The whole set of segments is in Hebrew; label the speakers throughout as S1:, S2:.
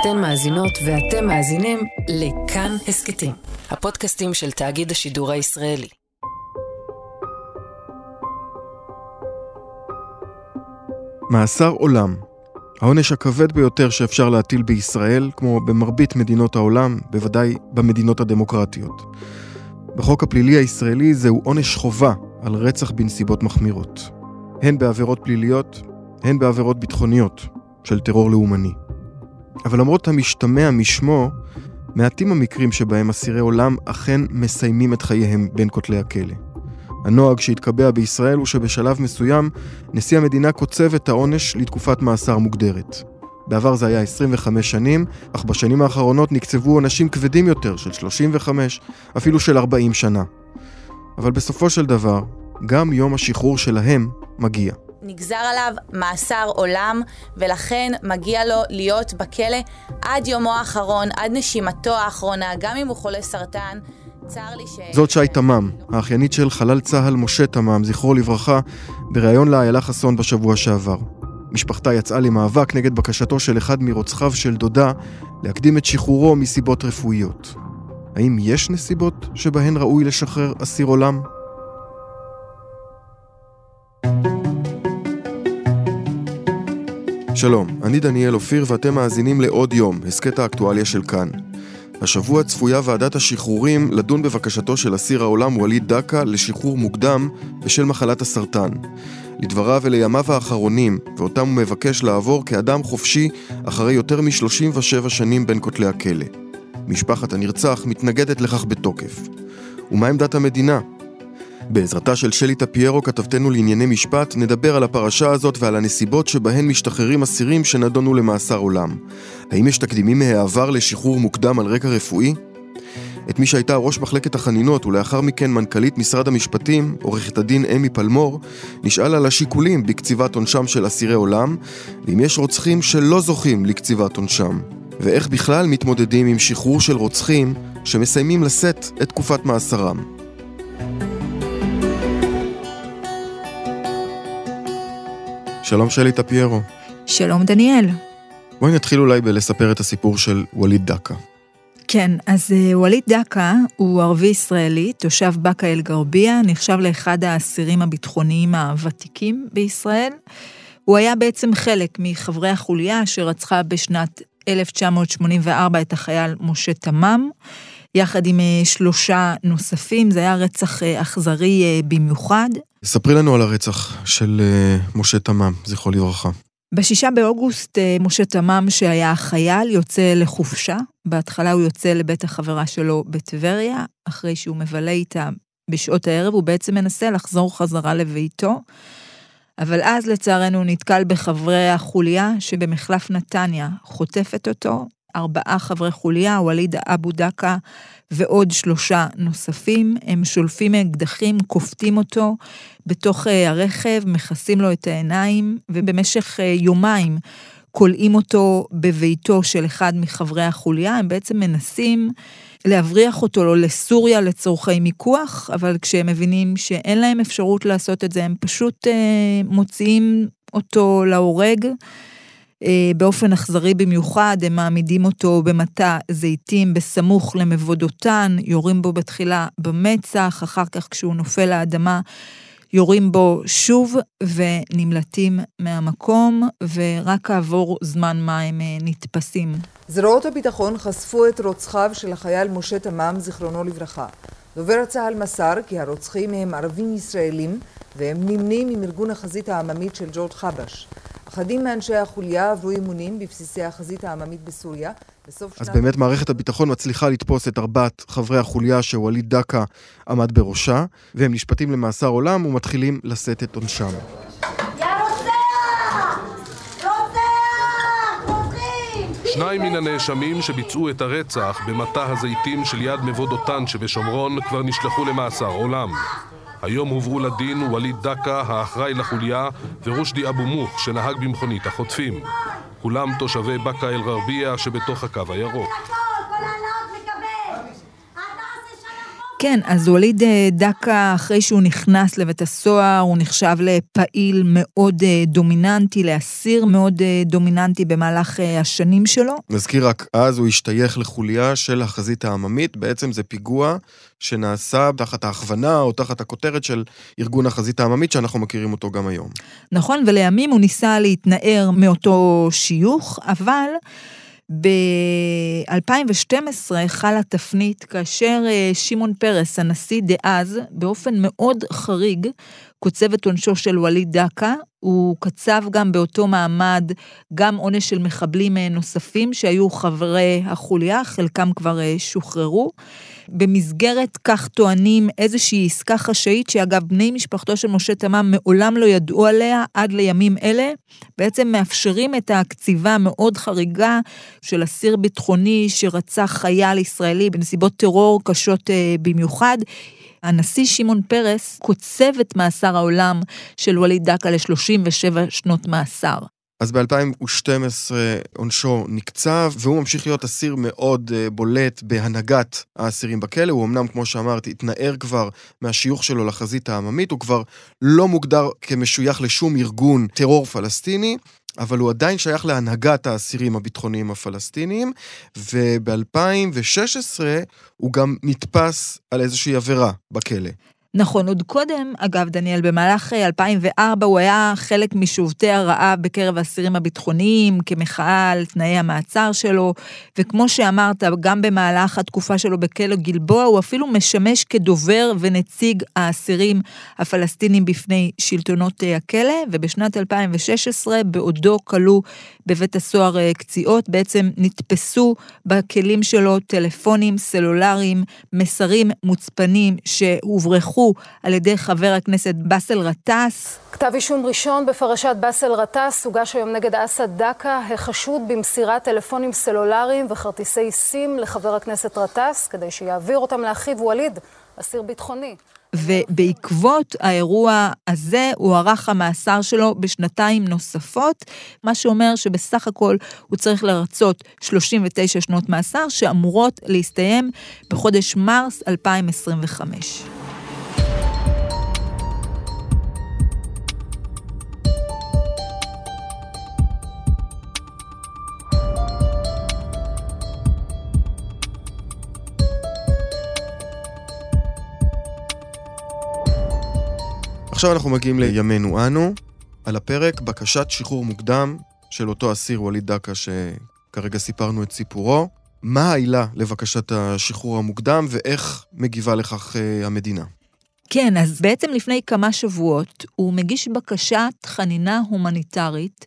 S1: אתן מאזינות ואתם מאזינים לכאן הסכתים, הפודקאסטים של תאגיד השידור הישראלי.
S2: מאסר עולם, העונש הכבד ביותר שאפשר להטיל בישראל, כמו במרבית מדינות העולם, בוודאי במדינות הדמוקרטיות. בחוק הפלילי הישראלי זהו עונש חובה על רצח בנסיבות מחמירות. הן בעבירות פליליות, הן בעבירות ביטחוניות של טרור לאומני. אבל למרות המשתמע משמו, מעטים המקרים שבהם אסירי עולם אכן מסיימים את חייהם בין כותלי הכלא. הנוהג שהתקבע בישראל הוא שבשלב מסוים נשיא המדינה קוצב את העונש לתקופת מאסר מוגדרת. בעבר זה היה 25 שנים, אך בשנים האחרונות נקצבו עונשים כבדים יותר של 35, אפילו של 40 שנה. אבל בסופו של דבר, גם יום השחרור שלהם מגיע.
S3: נגזר עליו מאסר עולם, ולכן מגיע לו להיות בכלא עד יומו האחרון, עד נשימתו האחרונה, גם אם הוא חולה סרטן. צר לי ש...
S2: זאת שי תמם, האחיינית של חלל צה"ל משה תמם, זכרו לברכה, בריאיון לאיילה חסון בשבוע שעבר. משפחתה יצאה למאבק נגד בקשתו של אחד מרוצחיו של דודה להקדים את שחרורו מסיבות רפואיות. האם יש נסיבות שבהן ראוי לשחרר אסיר עולם? שלום, אני דניאל אופיר ואתם מאזינים לעוד יום, הסכת האקטואליה של כאן. השבוע צפויה ועדת השחרורים לדון בבקשתו של אסיר העולם ווליד דקה לשחרור מוקדם בשל מחלת הסרטן. לדבריו ולימיו האחרונים, ואותם הוא מבקש לעבור כאדם חופשי אחרי יותר מ-37 שנים בין כותלי הכלא. משפחת הנרצח מתנגדת לכך בתוקף. ומה עמדת המדינה? בעזרתה של שלי טפיירו, כתבתנו לענייני משפט, נדבר על הפרשה הזאת ועל הנסיבות שבהן משתחררים אסירים שנדונו למאסר עולם. האם יש תקדימים מהעבר לשחרור מוקדם על רקע רפואי? את מי שהייתה ראש מחלקת החנינות ולאחר מכן מנכ"לית משרד המשפטים, עורכת הדין אמי פלמור, נשאל על השיקולים בקציבת עונשם של אסירי עולם, ואם יש רוצחים שלא זוכים לקציבת עונשם, ואיך בכלל מתמודדים עם שחרור של רוצחים שמסיימים לשאת את תקופת מאסרם. שלום שלי טפיירו.
S4: שלום דניאל.
S2: בואי נתחיל אולי בלספר את הסיפור של ווליד דקה.
S4: כן, אז אה, ווליד דקה הוא ערבי ישראלי, תושב באקה אל-גרבייה, נחשב לאחד האסירים הביטחוניים הוותיקים בישראל. הוא היה בעצם חלק מחברי החוליה שרצחה בשנת 1984 את החייל משה תמם, יחד עם אה, שלושה נוספים, זה היה רצח אה, אכזרי במיוחד.
S2: ספרי לנו על הרצח של משה תמם, זכרו לברכה.
S4: בשישה באוגוסט אה, משה תמם, שהיה חייל, יוצא לחופשה. בהתחלה הוא יוצא לבית החברה שלו בטבריה, אחרי שהוא מבלה איתה בשעות הערב, הוא בעצם מנסה לחזור חזרה לביתו. אבל אז לצערנו הוא נתקל בחברי החוליה שבמחלף נתניה חוטפת אותו, ארבעה חברי חוליה, ווליד אבו דקה ועוד שלושה נוספים. הם שולפים אקדחים, כופתים אותו בתוך אה, הרכב, מכסים לו את העיניים, ובמשך אה, יומיים כולאים אותו בביתו של אחד מחברי החוליה. הם בעצם מנסים להבריח אותו לסוריה לצורכי מיקוח, אבל כשהם מבינים שאין להם אפשרות לעשות את זה, הם פשוט אה, מוציאים אותו להורג. אה, באופן אכזרי במיוחד, הם מעמידים אותו במטע זיתים בסמוך למבודותן, יורים בו בתחילה במצח, אחר כך כשהוא נופל לאדמה, יורים בו שוב ונמלטים מהמקום, ורק כעבור זמן מה הם אה, נתפסים.
S5: זרועות הביטחון חשפו את רוצחיו של החייל משה תמם, זיכרונו לברכה. דובר צה"ל מסר כי הרוצחים הם ערבים ישראלים והם נמנים עם ארגון החזית העממית של ג'ורג' חבש. אחדים מאנשי החוליה עברו אימונים בבסיסי החזית העממית בסוריה. בסוף
S2: אז באמת מערכת הביטחון מצליחה לתפוס את ארבעת חברי החוליה שווליד דקה עמד בראשה, והם נשפטים למאסר עולם ומתחילים לשאת את עונשם.
S6: שניים מן הנאשמים שביצעו את הרצח במטע הזיתים של יד מבוא דותן שבשומרון כבר נשלחו למאסר עולם. היום הובאו לדין ווליד דקה, האחראי לחוליה, ורושדי אבו מוך, שנהג במכונית החוטפים. כולם תושבי באקה אל-גרבייה שבתוך הקו הירוק.
S4: כן, אז ווליד אה, דקה, אחרי שהוא נכנס לבית הסוהר, הוא נחשב לפעיל מאוד אה, דומיננטי, לאסיר מאוד אה, דומיננטי במהלך השנים שלו.
S2: נזכיר רק, אז הוא השתייך לחוליה של החזית העממית, בעצם זה פיגוע שנעשה תחת ההכוונה או תחת הכותרת של ארגון החזית העממית, שאנחנו מכירים אותו גם היום.
S4: נכון, ולימים הוא ניסה להתנער מאותו שיוך, אבל... ב-2012 חלה תפנית כאשר אה, שמעון פרס, הנשיא דאז, באופן מאוד חריג, קוצב את עונשו של ווליד דקה. הוא קצב גם באותו מעמד גם עונש של מחבלים אה, נוספים שהיו חברי החוליה, חלקם כבר אה, שוחררו. במסגרת, כך טוענים, איזושהי עסקה חשאית, שאגב, בני משפחתו של משה תמם מעולם לא ידעו עליה עד לימים אלה, בעצם מאפשרים את הקציבה המאוד חריגה של אסיר ביטחוני שרצח חייל ישראלי בנסיבות טרור קשות אה, במיוחד. הנשיא שמעון פרס קוצב את מאסר העולם של ווליד דקה ל-37 שנות מאסר.
S2: אז ב-2012 עונשו נקצב, והוא ממשיך להיות אסיר מאוד uh, בולט בהנהגת האסירים בכלא. הוא אמנם, כמו שאמרתי, התנער כבר מהשיוך שלו לחזית העממית, הוא כבר לא מוגדר כמשוייך לשום ארגון טרור פלסטיני. אבל הוא עדיין שייך להנהגת האסירים הביטחוניים הפלסטיניים, וב-2016 הוא גם נתפס על איזושהי עבירה בכלא.
S4: נכון, עוד קודם, אגב, דניאל, במהלך 2004 אה, הוא היה חלק משובתי הרעב בקרב האסירים הביטחוניים, כמחאה על תנאי המעצר שלו, וכמו שאמרת, גם במהלך התקופה שלו בכלא גלבוע, הוא אפילו משמש כדובר ונציג האסירים הפלסטינים בפני שלטונות אה, הכלא, ובשנת 2016, בעודו כלוא בבית הסוהר אה, קציעות, בעצם נתפסו בכלים שלו טלפונים סלולריים, מסרים מוצפנים שהוברחו על ידי חבר הכנסת באסל גטאס.
S7: כתב אישום ראשון בפרשת באסל גטאס הוגש היום נגד אסד דקה, החשוד במסירת טלפונים סלולריים וכרטיסי סים לחבר הכנסת גטאס, כדי שיעביר אותם לאחיו ווליד, אסיר ביטחוני.
S4: ובעקבות האירוע הזה הוארך המאסר שלו בשנתיים נוספות, מה שאומר שבסך הכל הוא צריך לרצות 39 שנות מאסר שאמורות להסתיים בחודש מרס 2025.
S2: עכשיו אנחנו מגיעים לימינו אנו. על הפרק בקשת שחרור מוקדם של אותו אסיר ווליד דקה שכרגע סיפרנו את סיפורו. מה העילה לבקשת השחרור המוקדם ואיך מגיבה לכך uh, המדינה?
S4: כן, אז בעצם לפני כמה שבועות הוא מגיש בקשת חנינה הומניטרית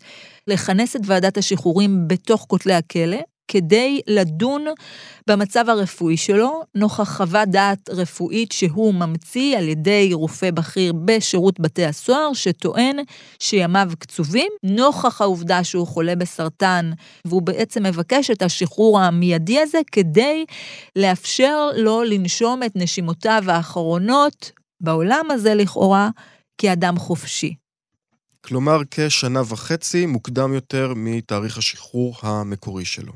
S4: לכנס את ועדת השחרורים בתוך כותלי הכלא, כדי לדון במצב הרפואי שלו, נוכח חוות דעת רפואית שהוא ממציא על ידי רופא בכיר בשירות בתי הסוהר, שטוען שימיו קצובים, נוכח העובדה שהוא חולה בסרטן, והוא בעצם מבקש את השחרור המיידי הזה כדי לאפשר לו לנשום את נשימותיו האחרונות בעולם הזה לכאורה כאדם חופשי.
S2: כלומר כשנה וחצי מוקדם יותר מתאריך השחרור המקורי שלו.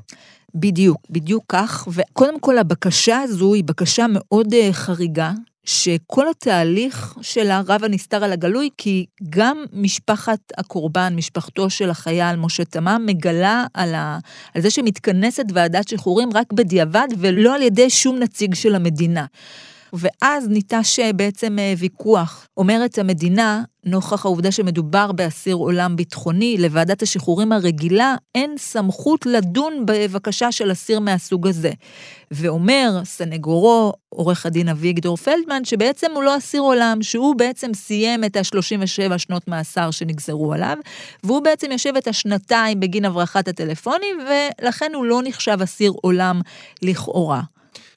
S4: בדיוק, בדיוק כך. וקודם כל, הבקשה הזו היא בקשה מאוד uh, חריגה, שכל התהליך שלה רב הנסתר על הגלוי, כי גם משפחת הקורבן, משפחתו של החייל משה תמם, מגלה על, ה... על זה שמתכנסת ועדת שחרורים רק בדיעבד, ולא על ידי שום נציג של המדינה. ואז ניטש בעצם אה, ויכוח. אומרת המדינה, נוכח העובדה שמדובר באסיר עולם ביטחוני, לוועדת השחרורים הרגילה אין סמכות לדון בבקשה של אסיר מהסוג הזה. ואומר סנגורו, עורך הדין אביגדור פלדמן, שבעצם הוא לא אסיר עולם, שהוא בעצם סיים את ה-37 שנות מאסר שנגזרו עליו, והוא בעצם יושב את השנתיים בגין הברחת הטלפונים, ולכן הוא לא נחשב אסיר עולם לכאורה.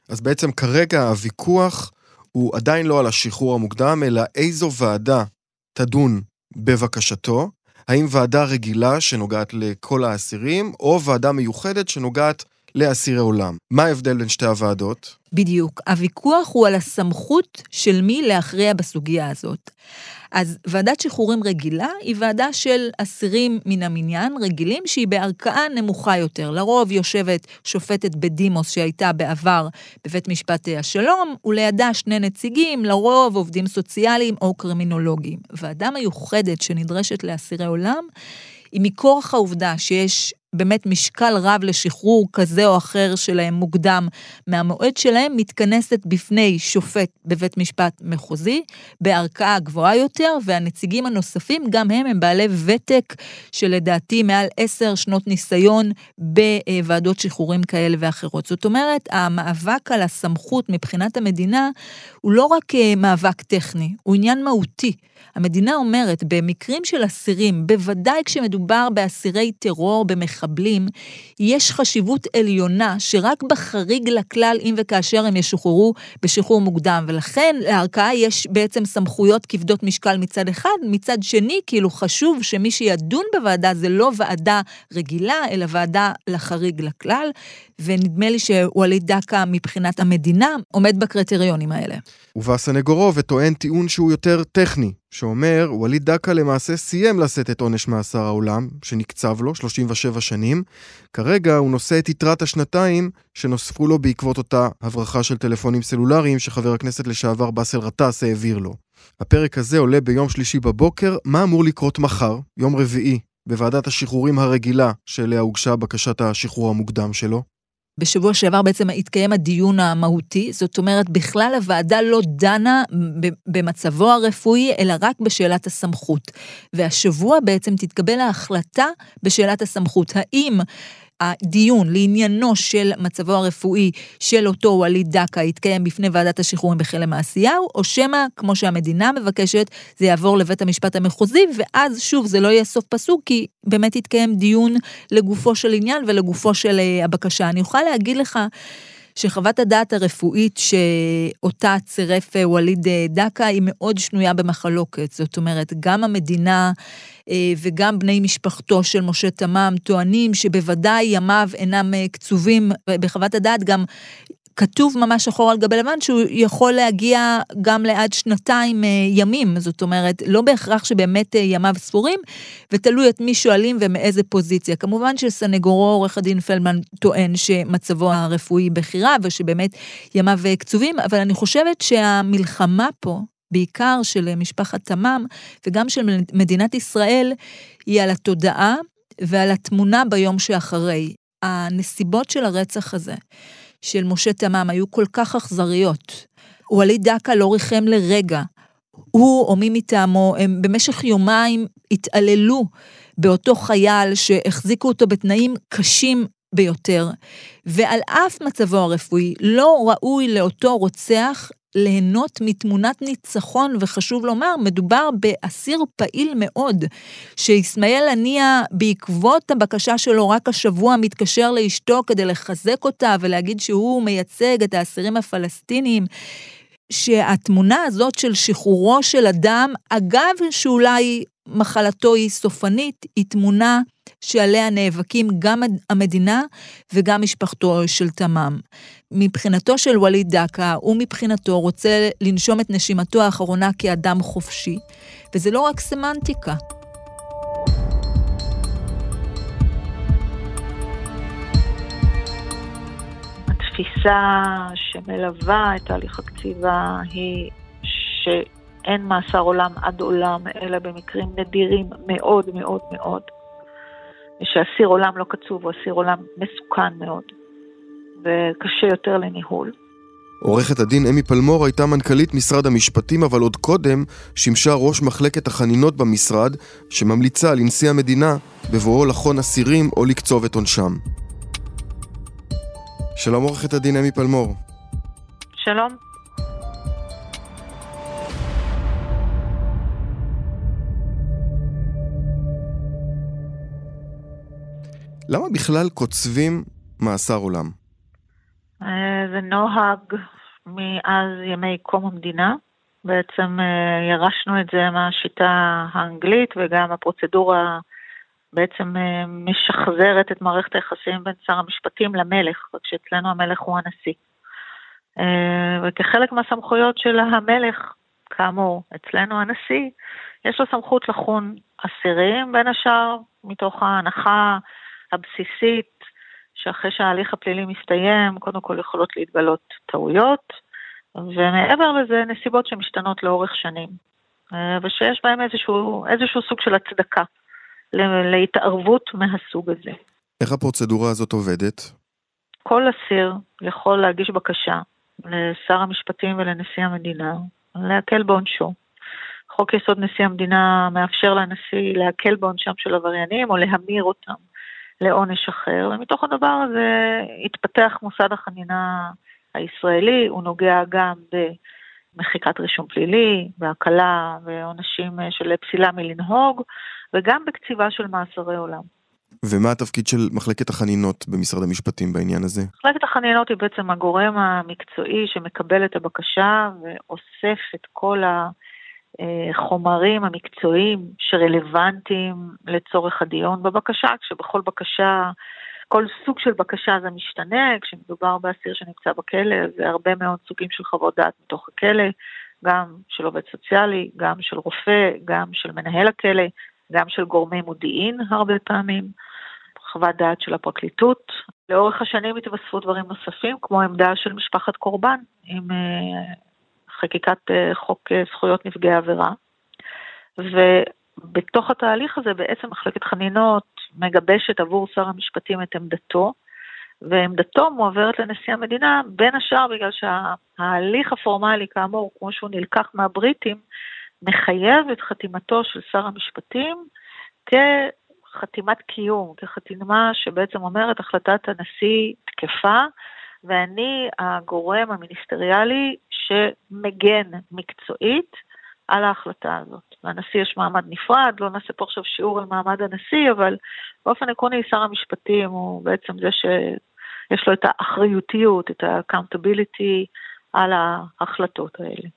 S2: אז בעצם כרגע הוויכוח הוא עדיין לא על השחרור המוקדם, אלא איזו ועדה תדון בבקשתו, האם ועדה רגילה שנוגעת לכל האסירים, או ועדה מיוחדת שנוגעת לאסירי עולם. מה ההבדל בין שתי הוועדות?
S4: בדיוק. הוויכוח הוא על הסמכות של מי להכריע בסוגיה הזאת. אז ועדת שחרורים רגילה היא ועדה של אסירים מן המניין, רגילים, שהיא בערכאה נמוכה יותר. לרוב יושבת שופטת בדימוס שהייתה בעבר בבית משפט השלום, ולידה שני נציגים, לרוב עובדים סוציאליים או קרימינולוגים. ועדה מיוחדת שנדרשת לאסירי עולם, היא מכורח העובדה שיש באמת משקל רב לשחרור כזה או אחר שלהם מוקדם מהמועד שלהם, מתכנסת בפני שופט בבית משפט מחוזי, בערכאה גבוהה יותר, והנציגים הנוספים, גם הם הם בעלי ותק שלדעתי מעל עשר שנות ניסיון בוועדות שחרורים כאלה ואחרות. זאת אומרת, המאבק על הסמכות מבחינת המדינה הוא לא רק אה, מאבק טכני, הוא עניין מהותי. המדינה אומרת, במקרים של אסירים, בוודאי כשמדובר באסירי טרור, במחבלים, יש חשיבות עליונה שרק בחריג לכלל, אם וכאשר הם ישוחררו בשחרור מוקדם. ולכן לערכאה יש בעצם סמכויות כבדות משקל מצד אחד, מצד שני, כאילו חשוב שמי שידון בוועדה זה לא ועדה רגילה, אלא ועדה לחריג לכלל, ונדמה לי שווליד דקה מבחינת המדינה עומד בקריטריונים האלה.
S2: ובא סנגורו וטוען טיעון שהוא יותר טכני, שאומר, ווליד דקה למעשה סיים לשאת את עונש מאסר העולם, שנקצב לו 37 שנים. כרגע הוא נושא את יתרת השנתיים שנוספו לו בעקבות אותה הברחה של טלפונים סלולריים שחבר הכנסת לשעבר באסל גטאס העביר לו. הפרק הזה עולה ביום שלישי בבוקר, מה אמור לקרות מחר, יום רביעי, בוועדת השחרורים הרגילה שאליה הוגשה בקשת השחרור המוקדם שלו?
S4: בשבוע שעבר בעצם התקיים הדיון המהותי, זאת אומרת, בכלל הוועדה לא דנה במצבו הרפואי, אלא רק בשאלת הסמכות. והשבוע בעצם תתקבל ההחלטה בשאלת הסמכות. האם הדיון לעניינו של מצבו הרפואי של אותו ווליד דקה יתקיים בפני ועדת השחרורים בחלם מעשיהו, או שמא, כמו שהמדינה מבקשת, זה יעבור לבית המשפט המחוזי, ואז שוב, זה לא יהיה סוף פסוק, כי באמת יתקיים דיון לגופו של עניין ולגופו של אה, הבקשה. אני יכולה להגיד לך... שחוות הדעת הרפואית שאותה צירף אה, ווליד אה, דקה היא מאוד שנויה במחלוקת. זאת אומרת, גם המדינה אה, וגם בני משפחתו של משה תמם טוענים שבוודאי ימיו אינם קצובים, בחוות הדעת גם כתוב ממש שחור על גבי לבן שהוא יכול להגיע גם לעד שנתיים אה, ימים, זאת אומרת, לא בהכרח שבאמת אה, ימיו ספורים, ותלוי את מי שואלים ומאיזה פוזיציה. כמובן שסנגורו עורך הדין פלדמן טוען שמצבו הרפואי בכירה ושבאמת ימיו אה, קצובים, אבל אני חושבת שהמלחמה פה, בעיקר של משפחת תמם וגם של מדינת ישראל, היא על התודעה ועל התמונה ביום שאחרי. הנסיבות של הרצח הזה, של משה תמם היו כל כך אכזריות. ווליד דקה לא ריחם לרגע. הוא או מי מטעמו, הם במשך יומיים התעללו באותו חייל שהחזיקו אותו בתנאים קשים ביותר, ועל אף מצבו הרפואי לא ראוי לאותו רוצח ליהנות מתמונת ניצחון, וחשוב לומר, מדובר באסיר פעיל מאוד, שאיסמעיל הנייה, בעקבות הבקשה שלו רק השבוע, מתקשר לאשתו כדי לחזק אותה ולהגיד שהוא מייצג את האסירים הפלסטינים. שהתמונה הזאת של שחרורו של אדם, אגב שאולי מחלתו היא סופנית, היא תמונה שעליה נאבקים גם המדינה וגם משפחתו של תמם. מבחינתו של ווליד דקה, הוא מבחינתו רוצה לנשום את נשימתו האחרונה כאדם חופשי, וזה לא רק סמנטיקה.
S8: התפיסה שמלווה את תהליך הקציבה היא שאין מאסר עולם עד עולם, אלא במקרים נדירים מאוד מאוד מאוד. ושאסיר עולם לא קצוב הוא אסיר עולם מסוכן מאוד, וקשה יותר לניהול.
S2: עורכת הדין אמי פלמור הייתה מנכ"לית משרד המשפטים, אבל עוד קודם שימשה ראש מחלקת החנינות במשרד, שממליצה לנשיא המדינה בבואו לחון אסירים או לקצוב את עונשם. שלום עורכת הדין אמי פלמור.
S8: שלום.
S2: למה בכלל קוצבים מאסר עולם?
S8: אה, זה נוהג מאז ימי קום המדינה. בעצם אה, ירשנו את זה מהשיטה האנגלית וגם הפרוצדורה בעצם אה, משחזרת את מערכת היחסים בין שר המשפטים למלך, רק שאצלנו המלך הוא הנשיא. וכחלק מהסמכויות של המלך, כאמור, אצלנו הנשיא, יש לו סמכות לחון אסירים, בין השאר, מתוך ההנחה הבסיסית שאחרי שההליך הפלילי מסתיים, קודם כל יכולות להתגלות טעויות, ומעבר לזה נסיבות שמשתנות לאורך שנים, אה, ושיש בהם איזשהו, איזשהו סוג של הצדקה להתערבות מהסוג הזה.
S2: איך הפרוצדורה הזאת עובדת?
S8: כל אסיר יכול להגיש בקשה לשר המשפטים ולנשיא המדינה להקל בעונשו. חוק יסוד נשיא המדינה מאפשר לנשיא להקל בעונשם של עבריינים או להמיר אותם לעונש אחר, ומתוך הדבר הזה התפתח מוסד החנינה הישראלי, הוא נוגע גם במחיקת רישום פלילי, בהקלה ועונשים של פסילה מלנהוג, וגם בקציבה של מאסרי עולם.
S2: ומה התפקיד של מחלקת החנינות במשרד המשפטים בעניין הזה?
S8: מחלקת החנינות היא בעצם הגורם המקצועי שמקבל את הבקשה ואוסף את כל החומרים המקצועיים שרלוונטיים לצורך הדיון בבקשה, כשבכל בקשה, כל סוג של בקשה זה משתנה, כשמדובר באסיר שנמצא בכלא, הרבה מאוד סוגים של חוות דעת מתוך הכלא, גם של עובד סוציאלי, גם של רופא, גם של מנהל הכלא, גם של גורמי מודיעין הרבה פעמים, חוות דעת של הפרקליטות. לאורך השנים התווספו דברים נוספים, כמו עמדה של משפחת קורבן, אה, חקיקת אה, חוק אה, זכויות נפגעי עבירה. ובתוך התהליך הזה בעצם מחלקת חנינות מגבשת עבור שר המשפטים את עמדתו, ועמדתו מועברת לנשיא המדינה, בין השאר בגלל שההליך הפורמלי, כאמור, כמו שהוא נלקח מהבריטים, מחייב את חתימתו של שר המשפטים כחתימת קיום, כחתימה שבעצם אומרת החלטת הנשיא תקפה, ואני הגורם המיניסטריאלי שמגן מקצועית על ההחלטה הזאת. לנשיא יש מעמד נפרד, לא נעשה פה עכשיו שיעור על מעמד הנשיא, אבל באופן עקרוני שר המשפטים הוא בעצם זה שיש לו את האחריותיות, את ה-accountability על ההחלטות האלה.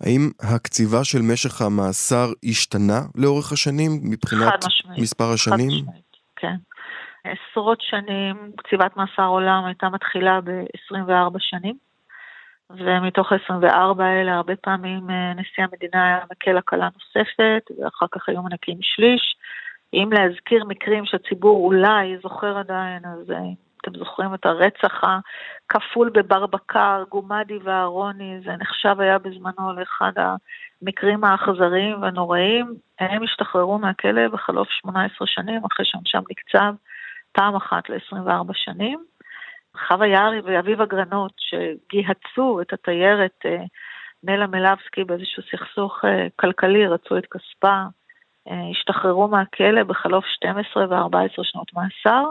S2: האם הקציבה של משך המאסר השתנה לאורך השנים מבחינת מספר השנים? חד משמעית,
S8: כן. עשרות שנים קציבת מאסר עולם הייתה מתחילה ב-24 שנים, ומתוך ה-24 האלה הרבה פעמים אה, נשיא המדינה היה מקל הקלה נוספת, ואחר כך היו מנקים שליש. אם להזכיר מקרים שהציבור אולי זוכר עדיין, אז אה, אתם זוכרים את הרצח הכפול בבר בקר, גומדי ואהרוני, זה נחשב היה בזמנו לאחד המקרים האכזריים והנוראים. הם השתחררו מהכלא בחלוף 18 שנים, אחרי שעונשם נקצב פעם אחת ל-24 שנים. חווה יערי ואביב אגרנות, שגיהצו את התיירת אה, נלה מלבסקי באיזשהו סכסוך אה, כלכלי, רצו את כספה, אה, השתחררו מהכלא בחלוף 12 ו-14 שנות מאסר.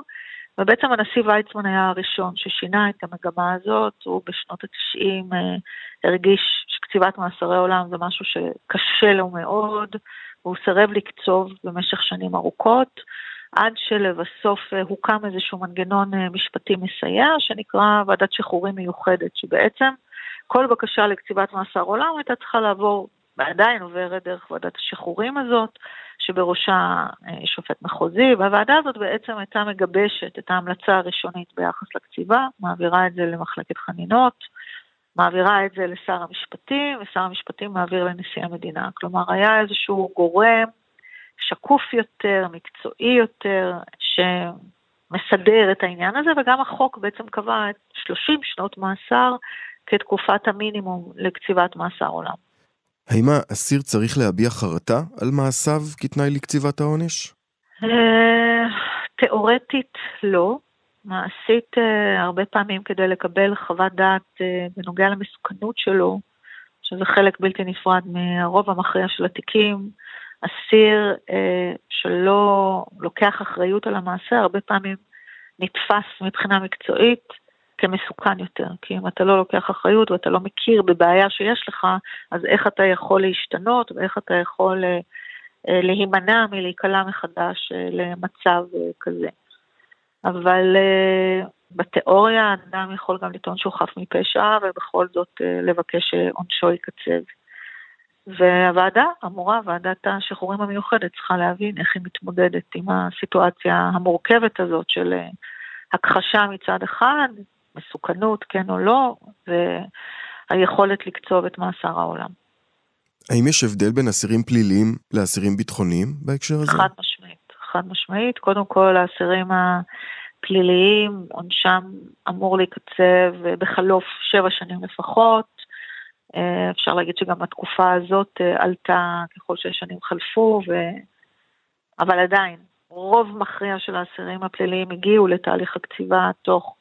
S8: ובעצם הנשיא ויצמן היה הראשון ששינה את המגמה הזאת, הוא בשנות ה-90 אה, הרגיש שקציבת מאסרי עולם זה משהו שקשה לו מאוד, והוא סירב לקצוב במשך שנים ארוכות, עד שלבסוף אה, הוקם איזשהו מנגנון אה, משפטי מסייע, שנקרא ועדת שחרורים מיוחדת, שבעצם כל בקשה לקציבת מאסר עולם הייתה צריכה לעבור, ועדיין עוברת דרך ועדת השחרורים הזאת, שבראשה אה, שופט מחוזי, והוועדה הזאת בעצם הייתה מגבשת את ההמלצה הראשונית ביחס לקציבה, מעבירה את זה למחלקת חנינות, מעבירה את זה לשר המשפטים, ושר המשפטים מעביר לנשיא המדינה. כלומר, היה איזשהו גורם שקוף יותר, מקצועי יותר, שמסדר את העניין הזה, וגם החוק בעצם קבע את 30 שנות מאסר כתקופת המינימום לקציבת מאסר עולם.
S2: האם האסיר צריך להביע חרטה על מעשיו כתנאי לקציבת העונש?
S8: אה, תיאורטית לא. מעשית, אה, הרבה פעמים כדי לקבל חוות דעת אה, בנוגע למסוכנות שלו, שזה חלק בלתי נפרד מהרוב המכריע של התיקים, אסיר שלא לוקח אחריות על המעשה, הרבה פעמים נתפס מבחינה מקצועית כמסוכן יותר. כי אם אתה לא לוקח אחריות ואתה לא מכיר בבעיה שיש לך, אז איך אתה יכול להשתנות ואיך אתה יכול אה, אה, להימנע מלהיקלע מחדש אה, למצב כזה. אבל בתיאוריה אדם יכול גם לטעון שהוא חף מפשע ובכל זאת לבקש שעונשו ייקצב. והוועדה אמורה, ועדת השחרורים המיוחדת, צריכה להבין איך היא מתמודדת עם הסיטואציה המורכבת הזאת של אה, הכחשה מצד אחד, מסוכנות כן או לא, והיכולת לקצוב את מאסר העולם.
S2: האם יש הבדל בין אסירים פליליים לאסירים ביטחוניים בהקשר הזה?
S8: חד משמעית, חד משמעית. קודם כל, האסירים הפליליים, עונשם אמור להיקצב בחלוף שבע שנים לפחות. אה, אפשר להגיד שגם התקופה הזאת אה, עלתה ככל שהשנים חלפו, ו... אבל עדיין, רוב מכריע של האסירים הפליליים הגיעו לתהליך הקציבה תוך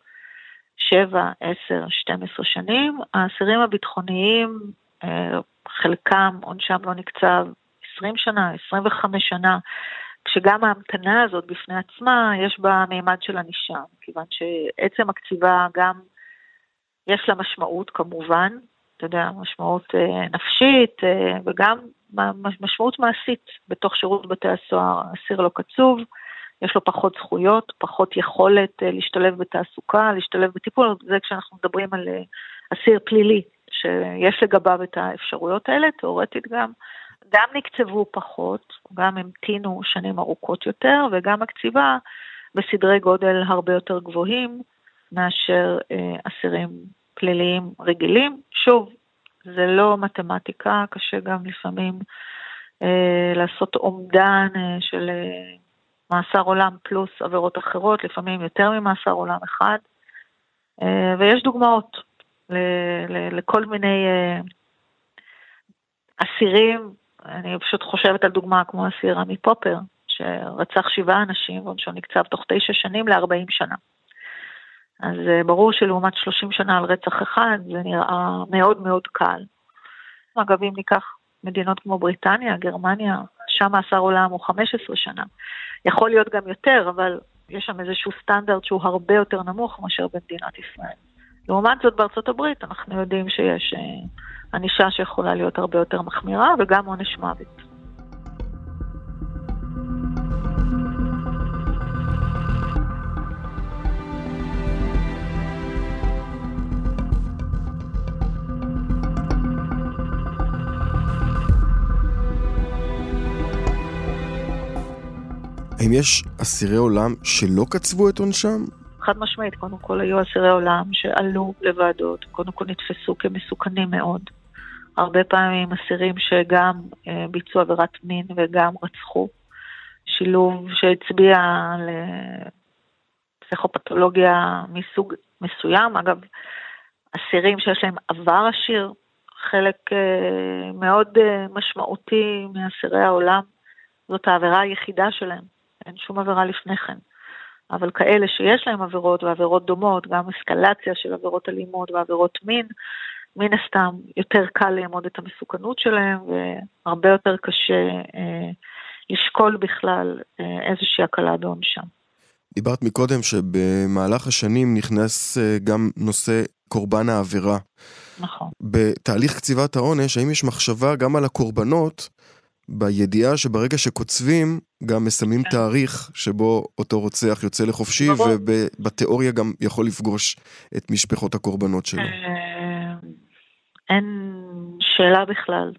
S8: 7, 10, 12 שנים. האסירים הביטחוניים, אה, חלקם עונשם לא נקצב 20 שנה, 25 שנה, כשגם ההמתנה הזאת בפני עצמה, יש בה מימד של ענישה, כיוון שעצם הקציבה גם, יש לה משמעות כמובן, אתה יודע, משמעות אה, נפשית אה, וגם משמעות מעשית בתוך שירות בתי הסוהר. אסיר לא קצוב, יש לו פחות זכויות, פחות יכולת אה, להשתלב בתעסוקה, להשתלב בטיפול, זה כשאנחנו מדברים על אסיר פלילי, שיש לגביו את האפשרויות האלה, תאורטית גם. גם נקצבו פחות, גם המתינו שנים ארוכות יותר, וגם הקציבה בסדרי גודל הרבה יותר גבוהים מאשר אה, אסירים פליליים רגילים. שוב, זה לא מתמטיקה, קשה גם לפעמים אה, לעשות אומדן אה, של אה, מאסר עולם פלוס עבירות אחרות, לפעמים יותר ממאסר עולם אחד. אה, ויש דוגמאות ל, ל, לכל מיני אה, אסירים, אני פשוט חושבת על דוגמה כמו אסיר עמי פופר, שרצח שבעה אנשים ועונשו נקצב תוך תשע שנים ל-40 שנה. אז אה, ברור שלעומת 30 שנה על רצח אחד, זה נראה מאוד מאוד קל. אגב, אם ניקח מדינות כמו בריטניה, גרמניה, שם מאסר עולם הוא 15 שנה. יכול להיות גם יותר, אבל יש שם איזשהו סטנדרט שהוא הרבה יותר נמוך מאשר במדינת ישראל. לעומת זאת, בארצות הברית אנחנו יודעים שיש אה, ענישה שיכולה להיות הרבה יותר מחמירה, וגם עונש מוות.
S2: האם יש אסירי עולם שלא קצבו את עונשם?
S8: חד משמעית, קודם כל היו אסירי עולם שעלו לוועדות, קודם כל נתפסו כמסוכנים מאוד. הרבה פעמים אסירים שגם אה, ביצעו עבירת מין וגם רצחו. שילוב שהצביע על אה, פסיכופתולוגיה מסוג מסוים. אגב, אסירים שיש להם עבר עשיר, חלק אה, מאוד אה, משמעותי מאסירי העולם, זאת העבירה היחידה שלהם. אין שום עבירה לפני כן. אבל כאלה שיש להם עבירות ועבירות דומות, גם אסקלציה של עבירות אלימות ועבירות מין, מן הסתם יותר קל לאמוד את המסוכנות שלהם והרבה יותר קשה אה, לשקול בכלל אה, איזושהי הקלה בעונשם.
S2: דיברת מקודם שבמהלך השנים נכנס אה, גם נושא קורבן העבירה.
S8: נכון.
S2: בתהליך קציבת העונש, האם יש מחשבה גם על הקורבנות בידיעה שברגע שקוצבים, גם מסמנים כן. תאריך שבו אותו רוצח יוצא לחופשי, ובתיאוריה גם יכול לפגוש את משפחות הקורבנות שלו. אה,
S8: אין שאלה בכלל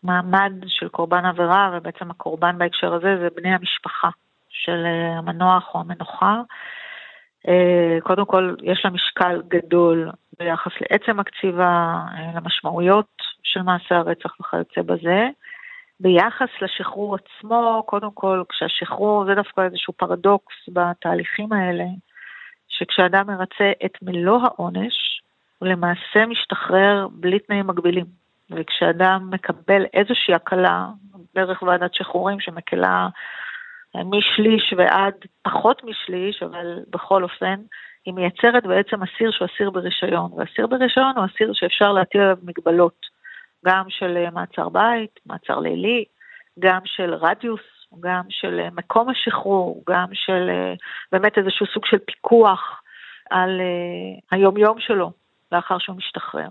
S8: שהמעמד של קורבן עבירה, ובעצם הקורבן בהקשר הזה, זה בני המשפחה של אה, המנוח או המנוחה. אה, קודם כל, יש לה משקל גדול ביחס לעצם הקציבה, למשמעויות של מעשה הרצח וכיוצא בזה. ביחס לשחרור עצמו, קודם כל, כשהשחרור, זה דווקא איזשהו פרדוקס בתהליכים האלה, שכשאדם מרצה את מלוא העונש, הוא למעשה משתחרר בלי תנאים מגבילים. וכשאדם מקבל איזושהי הקלה, דרך ועדת שחרורים שמקלה משליש ועד פחות משליש, אבל בכל אופן, היא מייצרת בעצם אסיר שהוא אסיר ברישיון, ואסיר ברישיון הוא אסיר שאפשר להטיל עליו מגבלות. גם של אה, מעצר בית, מעצר לילי, גם של רדיוס, גם של אה, מקום השחרור, גם של אה, באמת איזשהו סוג של פיקוח על היומיום שלו לאחר שהוא משתחרר.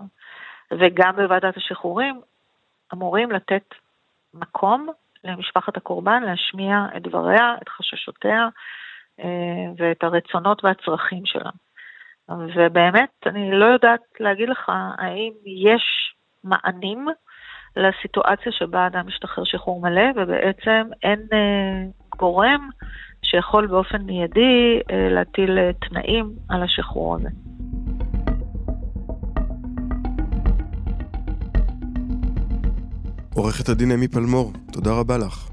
S8: וגם בוועדת השחרורים אמורים לתת מקום למשפחת הקורבן להשמיע את דבריה, את חששותיה ואת הרצונות והצרכים שלה. ובאמת, אני לא יודעת להגיד לך האם יש מענים לסיטואציה שבה אדם משתחרר שחרור מלא, ובעצם אין אה, גורם שיכול באופן מיידי אה, להטיל אה, תנאים על השחרור הזה.
S2: עורכת הדין אמי פלמור, תודה רבה לך.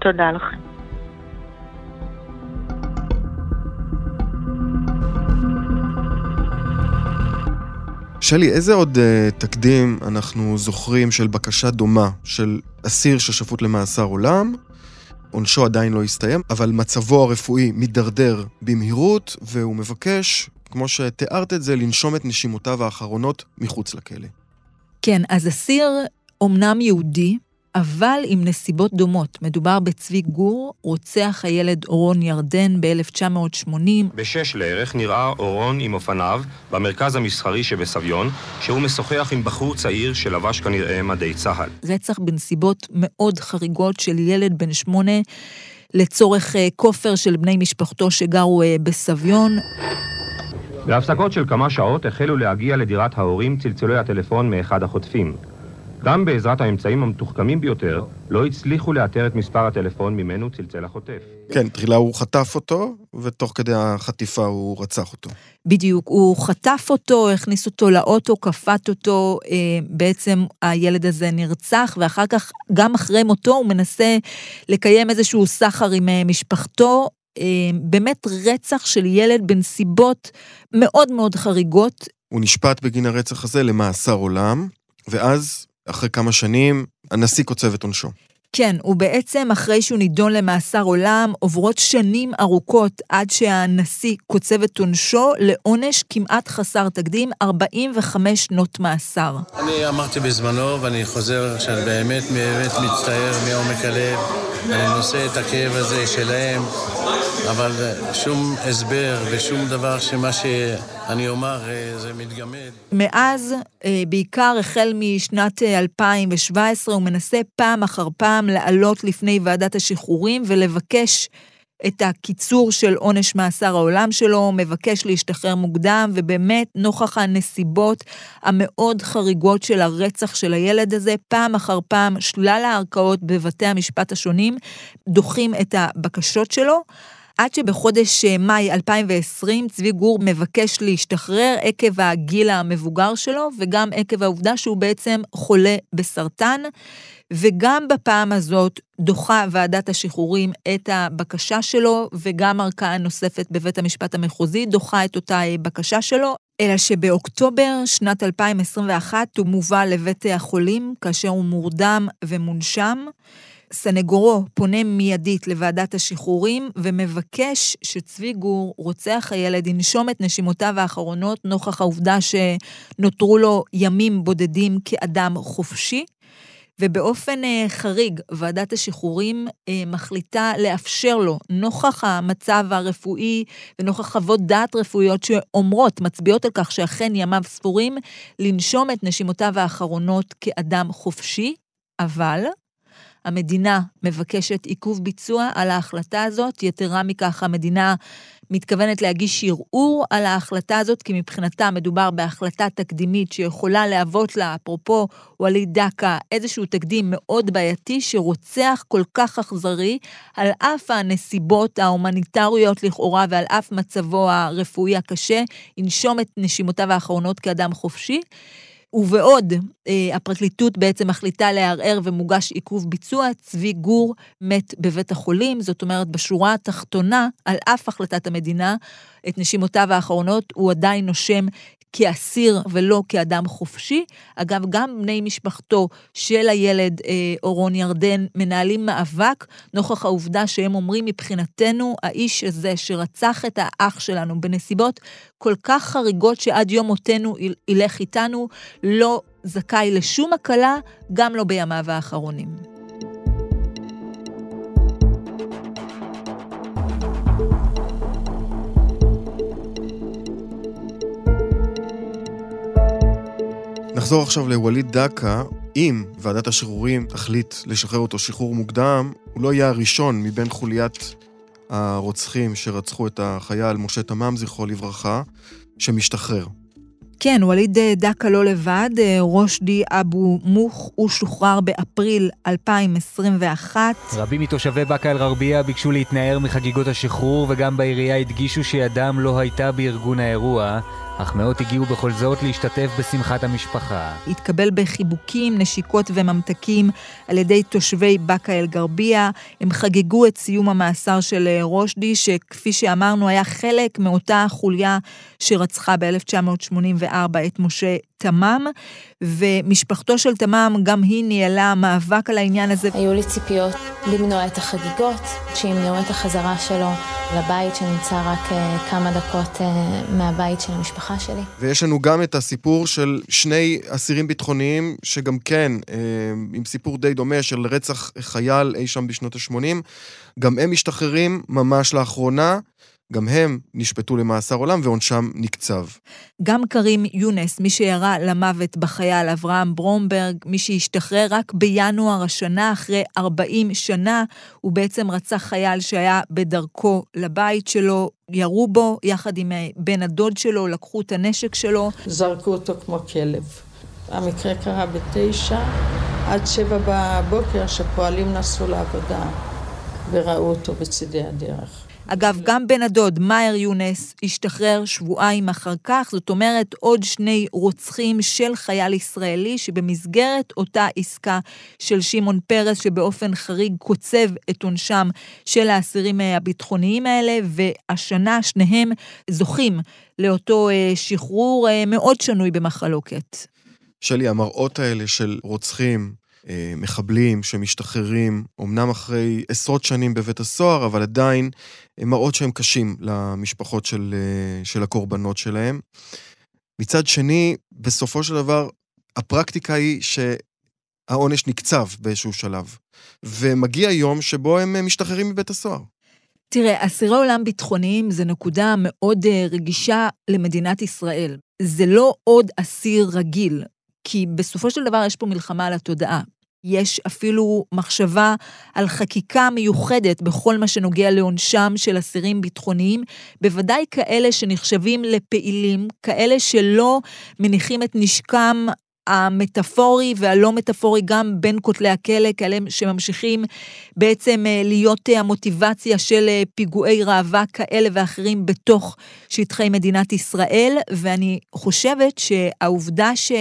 S8: תודה לכם.
S2: שלי, איזה עוד uh, תקדים אנחנו זוכרים של בקשה דומה של אסיר ששפוט למאסר עולם? עונשו עדיין לא הסתיים, אבל מצבו הרפואי מידרדר במהירות, והוא מבקש, כמו שתיארת את זה, לנשום את נשימותיו האחרונות מחוץ לכלא.
S4: כן, אז אסיר אומנם יהודי, אבל עם נסיבות דומות. מדובר בצבי גור, רוצח הילד אורון ירדן ב-1980.
S9: בשש לערך נראה אורון עם אופניו במרכז המסחרי שבסביון, שהוא משוחח עם בחור צעיר שלבש כנראה מדי צה"ל.
S4: רצח בנסיבות מאוד חריגות של ילד בן שמונה לצורך אה, כופר של בני משפחתו שגרו אה, בסביון.
S9: בהפסקות של כמה שעות החלו להגיע לדירת ההורים צלצולי הטלפון מאחד החוטפים. גם בעזרת האמצעים המתוחכמים ביותר, לא הצליחו לאתר את מספר הטלפון ממנו צלצל החוטף.
S2: כן, תחילה הוא חטף אותו, ותוך כדי החטיפה הוא רצח אותו.
S4: בדיוק, הוא חטף אותו, הכניס אותו לאוטו, כפת אותו, אה, בעצם הילד הזה נרצח, ואחר כך, גם אחרי מותו, הוא מנסה לקיים איזשהו סחר עם אה, משפחתו. אה, באמת רצח של ילד בנסיבות מאוד מאוד חריגות.
S2: הוא נשפט בגין הרצח הזה למאסר עולם, ואז אחרי כמה שנים, הנשיא קוצב את עונשו.
S4: כן, הוא בעצם, אחרי שהוא נידון למאסר עולם, עוברות שנים ארוכות עד שהנשיא קוצב את עונשו לעונש כמעט חסר תקדים, 45 שנות מאסר.
S10: אני אמרתי בזמנו, ואני חוזר שאני באמת באמת מצטער מעומק הלב, אני נושא את הכאב הזה שלהם, אבל שום הסבר ושום דבר שמה שאני אומר אה, זה מתגמד.
S4: מאז, אה, בעיקר החל משנת 2017, אה, הוא מנסה פעם אחר פעם לעלות לפני ועדת השחרורים ולבקש את הקיצור של עונש מאסר העולם שלו, מבקש להשתחרר מוקדם, ובאמת, נוכח הנסיבות המאוד חריגות של הרצח של הילד הזה, פעם אחר פעם, שלל הערכאות בבתי המשפט השונים דוחים את הבקשות שלו. עד שבחודש אה, מאי 2020 צבי גור מבקש להשתחרר עקב הגיל המבוגר שלו וגם עקב העובדה שהוא בעצם חולה בסרטן. וגם בפעם הזאת דוחה ועדת השחרורים את הבקשה שלו, וגם ערכאה נוספת בבית המשפט המחוזי דוחה את אותה בקשה שלו, אלא שבאוקטובר שנת 2021 הוא מובא לבית החולים כאשר הוא מורדם ומונשם. סנגורו פונה מיידית לוועדת השחרורים ומבקש שצבי גור, רוצח הילד, ינשום את נשימותיו האחרונות נוכח העובדה שנותרו לו ימים בודדים כאדם חופשי. ובאופן אה, חריג, ועדת השחרורים אה, מחליטה לאפשר לו, נוכח המצב הרפואי ונוכח חוות דעת רפואיות שאומרות, מצביעות על כך שאכן ימיו ספורים, לנשום את נשימותיו האחרונות כאדם חופשי, אבל המדינה מבקשת עיכוב ביצוע על ההחלטה הזאת. יתרה מכך, המדינה מתכוונת להגיש ערעור על ההחלטה הזאת, כי מבחינתה מדובר בהחלטה תקדימית שיכולה להוות לה, אפרופו ווליד דקה, איזשהו תקדים מאוד בעייתי שרוצח כל כך אכזרי, על אף הנסיבות ההומניטריות לכאורה ועל אף מצבו הרפואי הקשה, ינשום את נשימותיו האחרונות כאדם חופשי. ובעוד אה, הפרקליטות בעצם מחליטה לערער ומוגש עיכוב ביצוע, צבי גור מת בבית החולים. זאת אומרת, בשורה התחתונה, על אף החלטת המדינה, את נשימותיו האחרונות הוא עדיין נושם כאסיר ולא כאדם חופשי. אגב, גם בני משפחתו של הילד אה, אורון ירדן מנהלים מאבק נוכח העובדה שהם אומרים מבחינתנו, האיש הזה שרצח את האח שלנו בנסיבות כל כך חריגות שעד יום מותנו ילך איתנו, לא זכאי לשום הקלה, גם לא בימיו האחרונים.
S2: נחזור עכשיו לווליד דקה. אם ועדת השחרורים תחליט לשחרר אותו שחרור מוקדם, הוא לא יהיה הראשון מבין חוליית הרוצחים שרצחו את החייל משה תמם, זכרו לברכה, שמשתחרר.
S4: כן, ווליד דקה לא לבד, רושדי אבו מוך, הוא שוחרר באפריל 2021.
S11: רבים מתושבי באקה אל-גרבייה ביקשו להתנער מחגיגות השחרור, וגם בעירייה הדגישו שידם לא הייתה בארגון האירוע. אך מאות הגיעו בכל זאת להשתתף בשמחת המשפחה.
S4: התקבל בחיבוקים, נשיקות וממתקים על ידי תושבי באקה אל-גרבייה. הם חגגו את סיום המאסר של אה, רושדי, שכפי שאמרנו היה חלק מאותה חוליה שרצחה ב-1984 את משה תמם, ומשפחתו של תמם גם היא ניהלה מאבק על העניין הזה.
S3: היו לי ציפיות למנוע את החגיגות, שימנעו את החזרה שלו לבית שנמצא רק אה, כמה דקות אה, מהבית של המשפחה שלי.
S2: ויש לנו גם את הסיפור של שני אסירים ביטחוניים, שגם כן, אה, עם סיפור די דומה של רצח חייל אי שם בשנות ה-80, גם הם משתחררים ממש לאחרונה. גם הם נשפטו למאסר עולם ועונשם נקצב.
S4: גם קרים יונס, מי שירה למוות בחייל אברהם ברומברג, מי שהשתחרר רק בינואר השנה, אחרי 40 שנה, הוא בעצם רצח חייל שהיה בדרכו לבית שלו, ירו בו יחד עם אה, בן הדוד שלו, לקחו את הנשק שלו.
S12: זרקו אותו כמו כלב. המקרה קרה בתשע, עד שבע בבוקר שפועלים נסעו לעבודה וראו אותו בצידי הדרך.
S4: אגב, גם בן הדוד, מאייר יונס, השתחרר שבועיים אחר כך, זאת אומרת, עוד שני רוצחים של חייל ישראלי, שבמסגרת אותה עסקה של שמעון פרס, שבאופן חריג קוצב את עונשם של האסירים הביטחוניים האלה, והשנה שניהם זוכים לאותו אה, שחרור אה, מאוד שנוי במחלוקת.
S2: שלי, המראות האלה של רוצחים, אה, מחבלים שמשתחררים, אמנם אחרי עשרות שנים בבית הסוהר, אבל עדיין מראות שהם קשים למשפחות של, אה, של הקורבנות שלהם. מצד שני, בסופו של דבר, הפרקטיקה היא שהעונש נקצב באיזשהו שלב, ומגיע יום שבו הם משתחררים מבית הסוהר.
S4: תראה, אסירי עולם ביטחוניים זה נקודה מאוד אה, רגישה למדינת ישראל. זה לא עוד אסיר רגיל, כי בסופו של דבר יש פה מלחמה על התודעה. יש אפילו מחשבה על חקיקה מיוחדת בכל מה שנוגע לעונשם של אסירים ביטחוניים, בוודאי כאלה שנחשבים לפעילים, כאלה שלא מניחים את נשקם המטאפורי והלא מטאפורי גם בין כותלי הכלא, כאלה שממשיכים בעצם אה, להיות אה, המוטיבציה של אה, פיגועי ראווה כאלה ואחרים בתוך שטחי מדינת ישראל, ואני חושבת שהעובדה ש...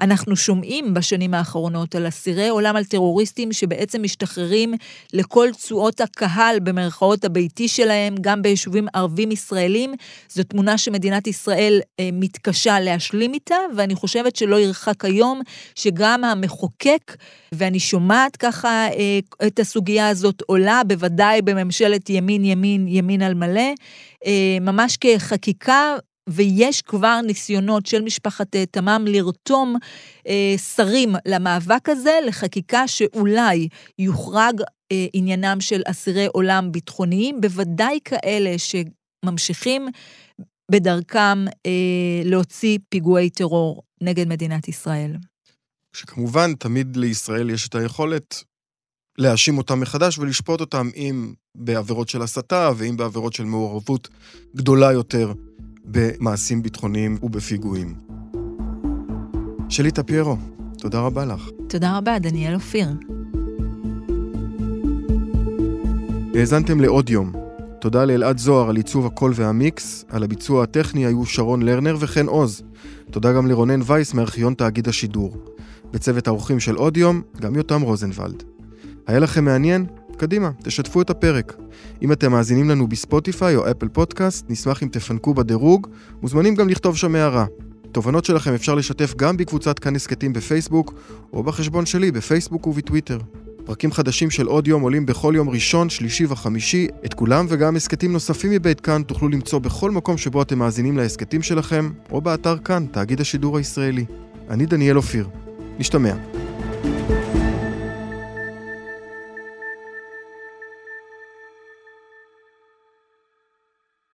S4: אנחנו שומעים בשנים האחרונות על אסירי עולם, על טרוריסטים שבעצם משתחררים לכל תשואות הקהל במרכאות הביתי שלהם, גם ביישובים ערבים ישראלים. זו תמונה שמדינת ישראל אה, מתקשה להשלים איתה, ואני חושבת שלא ירחק היום שגם המחוקק, ואני שומעת ככה אה, את הסוגיה הזאת עולה, בוודאי בממשלת ימין, ימין, ימין על מלא, אה, ממש כחקיקה ויש כבר ניסיונות של משפחת אה, תמם לרתום אה, שרים למאבק הזה, לחקיקה שאולי יוחרג אה, עניינם של אסירי עולם ביטחוניים, בוודאי כאלה שממשיכים בדרכם אה, להוציא פיגועי טרור נגד מדינת ישראל.
S2: שכמובן, תמיד לישראל יש את היכולת להאשים אותם מחדש ולשפוט אותם אם בעבירות של הסתה ואם בעבירות של מעורבות גדולה יותר במעשים ביטחוניים ובפיגועים. שלי טפיירו, תודה רבה לך.
S4: תודה רבה, דניאל אופיר.
S2: האזנתם לעוד יום. תודה לאלעד זוהר על עיצוב הקול והמיקס, על הביצוע הטכני היו שרון לרנר וחן עוז. תודה גם לרונן וייס מארכיון תאגיד השידור. בצוות האורחים של עוד יום, גם יותם רוזנבלד. היה לכם מעניין? קדימה, תשתפו את הפרק. אם אתם מאזינים לנו בספוטיפיי או אפל פודקאסט, נשמח אם תפנקו בדירוג, מוזמנים גם לכתוב שם הערה. תובנות שלכם אפשר לשתף גם בקבוצת כאן הסכתים בפייסבוק, או בחשבון שלי בפייסבוק ובטוויטר. פרקים חדשים של עוד יום עולים בכל יום ראשון, שלישי וחמישי. את כולם וגם הסכתים נוספים מבית כאן תוכלו למצוא בכל מקום שבו אתם מאזינים להסכתים שלכם, או באתר כאן, תאגיד השידור הישראלי. אני דניאל אופיר. נשתמע. thank you